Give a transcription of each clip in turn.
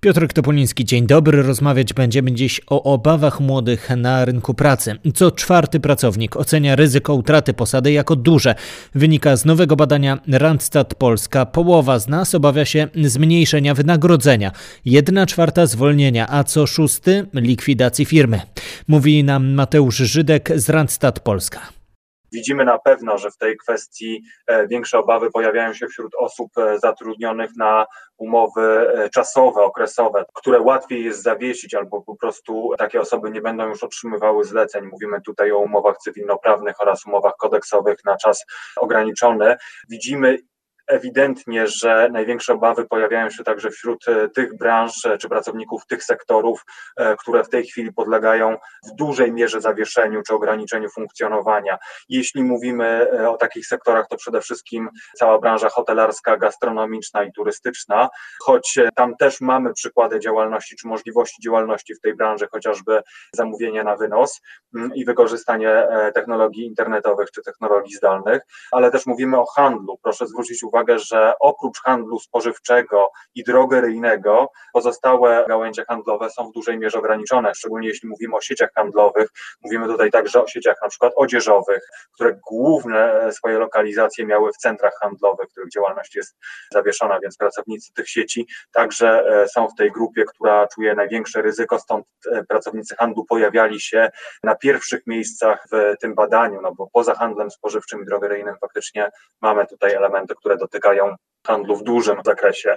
Piotr Topoliński, dzień dobry. Rozmawiać będziemy dziś o obawach młodych na rynku pracy. Co czwarty pracownik ocenia ryzyko utraty posady jako duże. Wynika z nowego badania Randstad Polska. Połowa z nas obawia się zmniejszenia wynagrodzenia. Jedna czwarta zwolnienia, a co szósty likwidacji firmy. Mówi nam Mateusz Żydek z Randstad Polska. Widzimy na pewno, że w tej kwestii e, większe obawy pojawiają się wśród osób e, zatrudnionych na umowy e, czasowe, okresowe, które łatwiej jest zawiesić, albo po prostu takie osoby nie będą już otrzymywały zleceń. Mówimy tutaj o umowach cywilnoprawnych oraz umowach kodeksowych na czas ograniczony. Widzimy ewidentnie, że największe obawy pojawiają się także wśród e, tych branż e, czy pracowników tych sektorów, e, które w tej chwili podlegają w dużej mierze zawieszeniu czy ograniczeniu funkcjonowania. Jeśli mówimy o takich sektorach, to przede wszystkim cała branża hotelarska, gastronomiczna i turystyczna, choć tam też mamy przykłady działalności czy możliwości działalności w tej branży, chociażby zamówienia na wynos mm, i wykorzystanie technologii internetowych czy technologii zdalnych, ale też mówimy o handlu. Proszę zwrócić uwagę, uwagę, że oprócz handlu spożywczego i drogeryjnego, pozostałe gałęzie handlowe są w dużej mierze ograniczone, szczególnie jeśli mówimy o sieciach handlowych. Mówimy tutaj także o sieciach na przykład odzieżowych, które główne swoje lokalizacje miały w centrach handlowych, których działalność jest zawieszona, więc pracownicy tych sieci także e, są w tej grupie, która czuje największe ryzyko, stąd e, pracownicy handlu pojawiali się na pierwszych miejscach w tym badaniu, no bo poza handlem spożywczym i drogeryjnym faktycznie mamy tutaj elementy, które do dotykają handlu w dużym zakresie.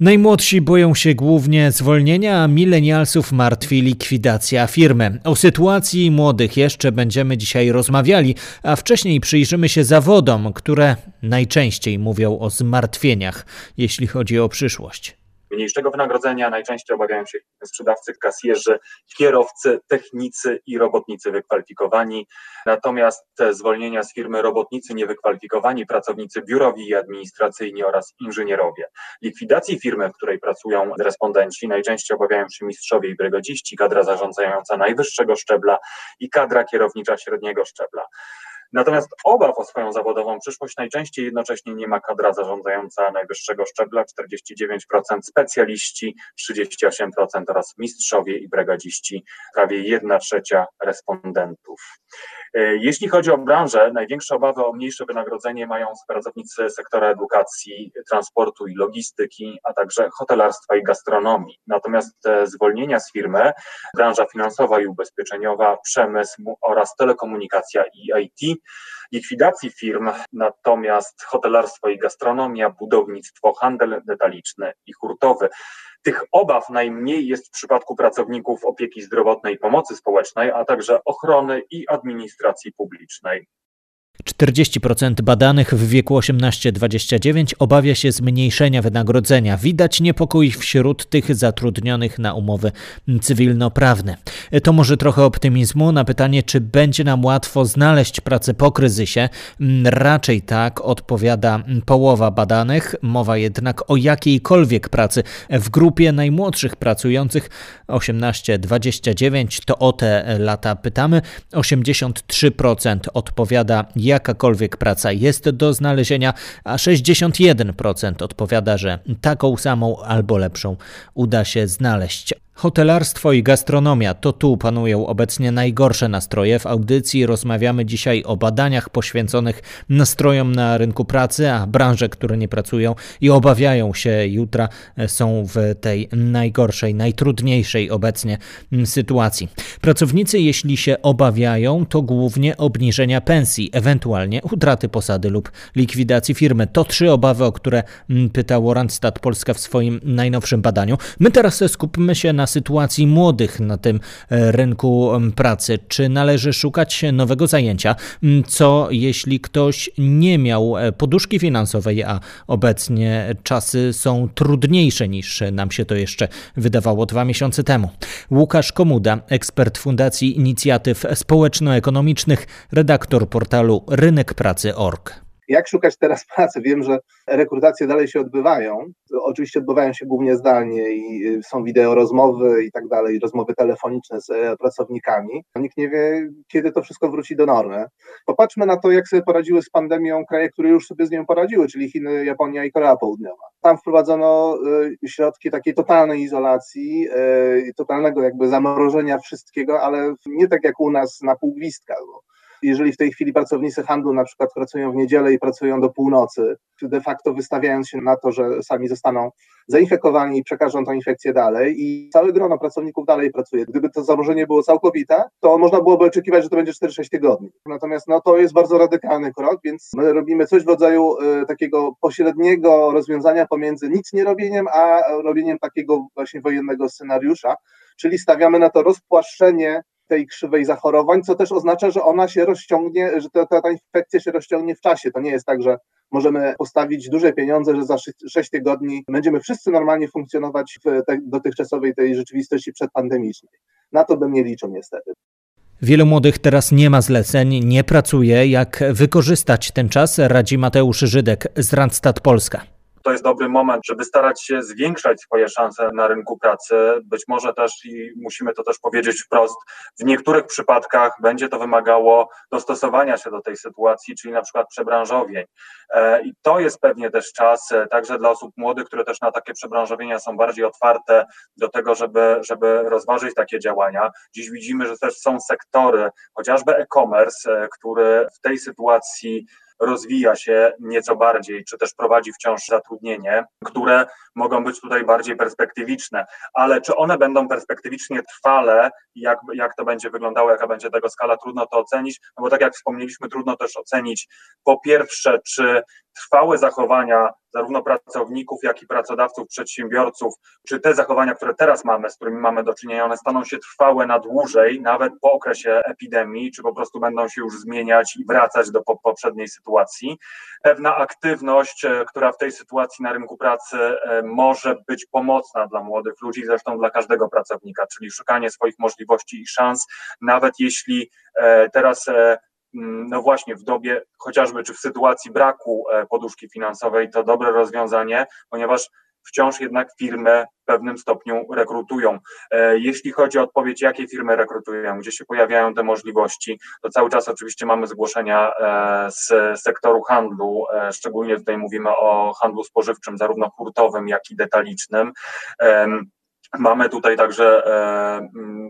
Najmłodsi boją się głównie zwolnienia, a milenialsów martwi likwidacja firmy. O sytuacji młodych jeszcze będziemy dzisiaj rozmawiali, a wcześniej przyjrzymy się zawodom, które najczęściej mówią o zmartwieniach, jeśli chodzi o przyszłość mniejszego wynagrodzenia. Najczęściej obawiają się sprzedawcy, kasjerzy, kierowcy, technicy i robotnicy wykwalifikowani. Natomiast te zwolnienia z firmy robotnicy niewykwalifikowani, pracownicy biurowi i administracyjni oraz inżynierowie. Likwidacji firmy, w której pracują respondenci, najczęściej obawiają się mistrzowie i brygodziści, kadra zarządzająca najwyższego szczebla i kadra kierownicza średniego szczebla. Natomiast obaw o swoją zawodową przyszłość najczęściej jednocześnie nie ma kadra zarządzająca najwyższego szczebla 49%, specjaliści 38% oraz mistrzowie i bregadziści prawie 1 trzecia respondentów. E, jeśli chodzi o branżę, największe obawy o mniejsze wynagrodzenie mają pracownicy sektora edukacji, transportu i logistyki, a także hotelarstwa i gastronomii. Natomiast zwolnienia z firmy, branża finansowa i ubezpieczeniowa, przemysł oraz telekomunikacja i IT, likwidacji firm, natomiast hotelarstwo i gastronomia, budownictwo, handel detaliczny i hurtowy. Tych obaw najmniej jest w przypadku pracowników opieki zdrowotnej i pomocy społecznej, a także ochrony i administracji publicznej. 40% badanych w wieku 18-29 obawia się zmniejszenia wynagrodzenia. Widać niepokój wśród tych zatrudnionych na umowy cywilnoprawne. To może trochę optymizmu na pytanie, czy będzie nam łatwo znaleźć pracę po kryzysie. Raczej tak odpowiada połowa badanych. Mowa jednak o jakiejkolwiek pracy. W grupie najmłodszych pracujących 18-29 to o te lata pytamy. 83% odpowiada jakakolwiek praca jest do znalezienia, a 61% odpowiada, że taką samą albo lepszą uda się znaleźć. Hotelarstwo i gastronomia to tu panują obecnie najgorsze nastroje. W audycji rozmawiamy dzisiaj o badaniach poświęconych nastrojom na rynku pracy, a branże, które nie pracują i obawiają się jutra, są w tej najgorszej, najtrudniejszej obecnie sytuacji. Pracownicy, jeśli się obawiają, to głównie obniżenia pensji, ewentualnie utraty posady lub likwidacji firmy. To trzy obawy, o które pytał Randstad Polska w swoim najnowszym badaniu. My teraz skupmy się na sytuacji młodych na tym e, rynku pracy? Czy należy szukać nowego zajęcia? Co jeśli ktoś nie miał e, poduszki finansowej, a obecnie czasy są trudniejsze niż nam się to jeszcze wydawało dwa miesiące temu? Łukasz Komuda, ekspert Fundacji Inicjatyw Społeczno-Ekonomicznych, redaktor portalu rynekpracy.org. Jak szukać teraz pracy? Wiem, że rekrutacje dalej się odbywają. Oczywiście odbywają się głównie zdalnie i y, są wideo rozmowy i tak dalej, rozmowy telefoniczne z e, pracownikami. Nikt nie wie, kiedy to wszystko wróci do normy. Popatrzmy na to, jak sobie poradziły z pandemią kraje, które już sobie z nią poradziły, czyli Chiny, Japonia i Korea Południowa. Tam wprowadzono y, środki takiej totalnej izolacji, y, totalnego jakby zamrożenia wszystkiego, ale nie tak jak u nas na pół gwizdka. Jeżeli w tej chwili pracownicy handlu na przykład pracują w niedzielę i pracują do północy, de facto wystawiając się na to, że sami zostaną zainfekowani i przekażą tę infekcję dalej i całe grono pracowników dalej pracuje. Gdyby to zamożenie było całkowite, to można byłoby oczekiwać, że to będzie 4-6 tygodni. Natomiast no, to jest bardzo radykalny krok, więc my robimy coś w rodzaju y, takiego pośredniego rozwiązania pomiędzy nic nie robieniem, a robieniem takiego właśnie wojennego scenariusza, czyli stawiamy na to rozpłaszczenie tej krzywej zachorowań, co też oznacza, że ona się rozciągnie, że ta, ta infekcja się rozciągnie w czasie. To nie jest tak, że możemy postawić duże pieniądze, że za 6 tygodni będziemy wszyscy normalnie funkcjonować w te, dotychczasowej tej rzeczywistości przedpandemicznej. Na to bym nie liczył niestety. Wielu młodych teraz nie ma zleceń, nie pracuje. Jak wykorzystać ten czas, radzi Mateusz Żydek z Randstad Polska to jest dobry moment, żeby starać się zwiększać swoje szanse na rynku pracy. Być może też, i musimy to też powiedzieć wprost, w niektórych przypadkach będzie to wymagało dostosowania się do tej sytuacji, czyli na przykład przebranżowień. E, I to jest pewnie też czas e, także dla osób młodych, które też na takie przebranżowienia są bardziej otwarte do tego, żeby, żeby rozważyć takie działania. Dziś widzimy, że też są sektory, chociażby e-commerce, e, który w tej sytuacji rozwija się nieco bardziej, czy też prowadzi wciąż zatrudnienie, które mogą być tutaj bardziej perspektywiczne, ale czy one będą perspektywicznie trwale, jak, jak to będzie wyglądało, jaka będzie tego skala, trudno to ocenić, no bo tak jak wspomnieliśmy, trudno też ocenić po pierwsze, czy trwałe zachowania zarówno pracowników, jak i pracodawców, przedsiębiorców, czy te zachowania, które teraz mamy, z którymi mamy do czynienia, one staną się trwałe na dłużej, nawet po okresie epidemii, czy po prostu będą się już zmieniać i wracać do poprzedniej sytuacji. Pewna aktywność, e, która w tej sytuacji na rynku pracy e, może być pomocna dla młodych ludzi, zresztą dla każdego pracownika, czyli szukanie swoich możliwości i szans, nawet jeśli e, teraz no właśnie w dobie chociażby czy w sytuacji braku e, poduszki finansowej to dobre rozwiązanie, ponieważ wciąż jednak firmy w pewnym stopniu rekrutują. E, jeśli chodzi o odpowiedź, jakie firmy rekrutują, gdzie się pojawiają te możliwości, to cały czas oczywiście mamy zgłoszenia e, z sektoru handlu, szczególnie tutaj mówimy o handlu spożywczym, zarówno hurtowym, jak i detalicznym. Mamy tutaj także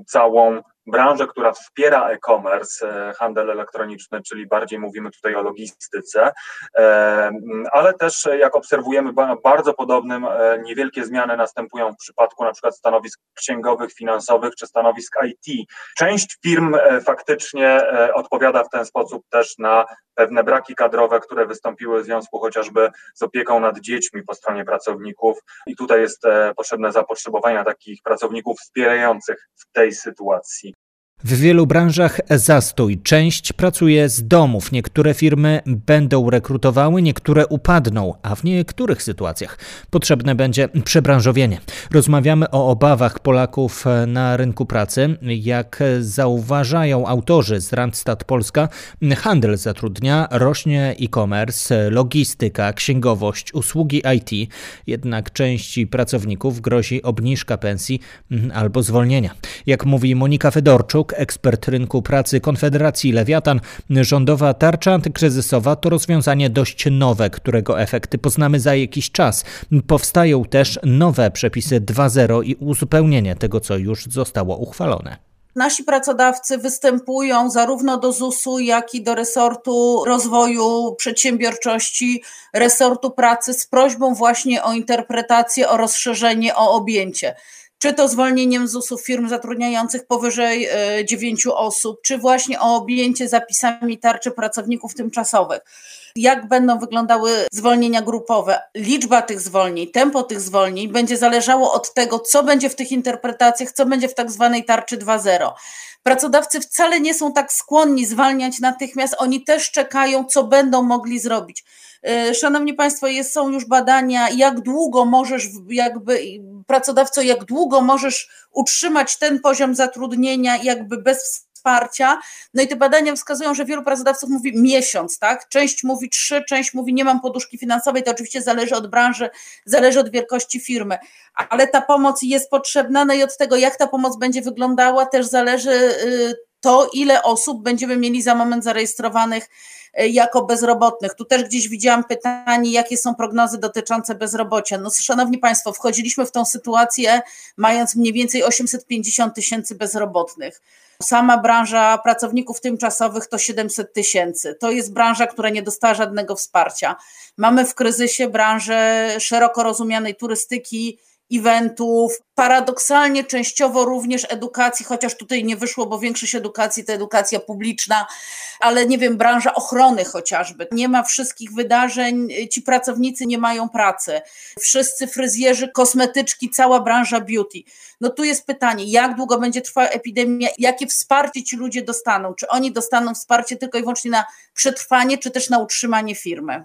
całą branżę, która wspiera e-commerce, e, handel elektroniczny, czyli bardziej mówimy tutaj o logistyce, e, ale też e, jak obserwujemy bardzo podobnym, niewielkie zmiany następują w przypadku na przykład stanowisk księgowych, finansowych czy stanowisk IT. Część firm faktycznie odpowiada w ten sposób też na pewne braki kadrowe, które wystąpiły w związku chociażby z opieką nad dziećmi po stronie pracowników i tutaj jest potrzebne zapotrzebowanie takich pracowników wspierających w tej sytuacji. W wielu branżach zastój. Część pracuje z domów. Niektóre firmy będą rekrutowały, niektóre upadną, a w niektórych sytuacjach potrzebne będzie przebranżowienie. Rozmawiamy o obawach Polaków na rynku pracy. Jak zauważają autorzy z Randstad Polska, handel zatrudnia, rośnie e-commerce, logistyka, księgowość, usługi IT. Jednak części pracowników grozi obniżka pensji albo zwolnienia. Jak mówi Monika Fedorczuk, ekspert rynku pracy Konfederacji Lewiatan, rządowa tarcza antykryzysowa to rozwiązanie dość nowe, którego efekty poznamy za jakiś czas. Powstają też nowe przepisy 2.0 i uzupełnienie tego, co już zostało uchwalone. Nasi pracodawcy występują zarówno do ZUS-u, jak i do resortu rozwoju przedsiębiorczości, resortu pracy z prośbą właśnie o interpretację, o rozszerzenie, o objęcie czy to zwolnieniem ZUS-u firm zatrudniających powyżej 9 e, osób, czy właśnie o objęcie zapisami tarczy pracowników tymczasowych. Jak będą wyglądały zwolnienia grupowe? Liczba tych zwolnień, tempo tych zwolnień będzie zależało od tego, co będzie w tych interpretacjach, co będzie w tak zwanej tarczy 2.0. Pracodawcy wcale nie są tak skłonni zwalniać natychmiast, oni też czekają, co będą mogli zrobić. E, szanowni Państwo, jest, są już badania, jak długo możesz, jakby pracodawco, jak długo możesz utrzymać ten poziom zatrudnienia, jakby bez wsparcia. No i te badania wskazują, że wielu pracodawców mówi miesiąc, tak? Część mówi trzy, część mówi nie mam poduszki finansowej, to oczywiście zależy od branży, zależy od wielkości firmy, ale ta pomoc jest potrzebna, no i od tego, jak ta pomoc będzie wyglądała, też zależy y, to, ile osób będziemy mieli za moment zarejestrowanych e, jako bezrobotnych. Tu też gdzieś widziałam pytanie, jakie są prognozy dotyczące bezrobocia. No, szanowni Państwo, wchodziliśmy w tą sytuację mając mniej więcej 850 tysięcy bezrobotnych. Sama branża pracowników tymczasowych to 700 tysięcy. To jest branża, która nie dostała żadnego wsparcia. Mamy w kryzysie branżę szeroko rozumianej turystyki, eventów, paradoksalnie częściowo również edukacji, chociaż tutaj nie wyszło, bo większość edukacji to edukacja publiczna, ale nie wiem, branża ochrony chociażby. Nie ma wszystkich wydarzeń, ci pracownicy nie mają pracy. Wszyscy fryzjerzy, kosmetyczki, cała branża beauty. No tu jest pytanie, jak długo będzie trwała epidemia, jakie wsparcie ci ludzie dostaną? Czy oni dostaną wsparcie tylko i wyłącznie na przetrwanie, czy też na utrzymanie firmy?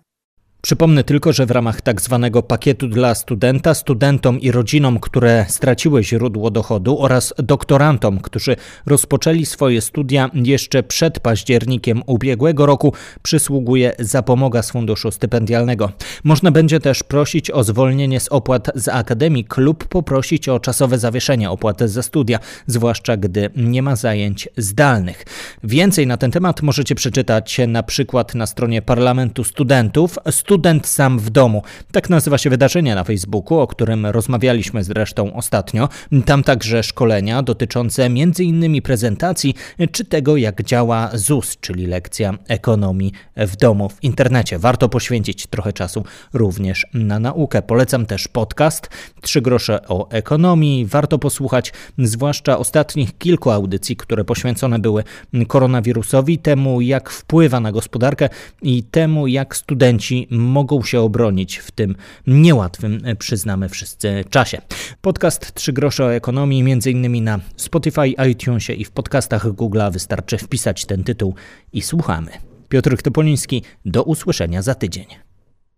Przypomnę tylko, że w ramach tak zwanego pakietu dla studenta, studentom i rodzinom, które straciły źródło dochodu oraz doktorantom, którzy rozpoczęli swoje studia jeszcze przed październikiem ubiegłego roku, przysługuje zapomoga z funduszu stypendialnego. Można będzie też prosić o zwolnienie z opłat z akademik lub poprosić o czasowe zawieszenie opłat za studia, zwłaszcza gdy nie ma zajęć zdalnych. Więcej na ten temat możecie przeczytać na przykład na stronie Parlamentu Studentów Student sam w domu. Tak nazywa się wydarzenie na Facebooku, o którym rozmawialiśmy zresztą ostatnio. Tam także szkolenia dotyczące m.in. prezentacji czy tego, jak działa ZUS, czyli lekcja ekonomii w domu w internecie. Warto poświęcić trochę czasu również na naukę. Polecam też podcast Trzy grosze o ekonomii. Warto posłuchać zwłaszcza ostatnich kilku audycji, które poświęcone były koronawirusowi, temu jak wpływa na gospodarkę i temu jak studenci mogą się obronić w tym niełatwym, e, przyznamy wszyscy, czasie. Podcast Trzy grosze o ekonomii, innymi na Spotify, iTunesie i w podcastach Google'a wystarczy wpisać ten tytuł i słuchamy. Piotr Topoliński, do usłyszenia za tydzień.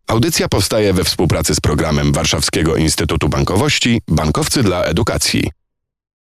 Audycja powstaje we współpracy z programem Warszawskiego Instytutu Bankowości Bankowcy dla Edukacji.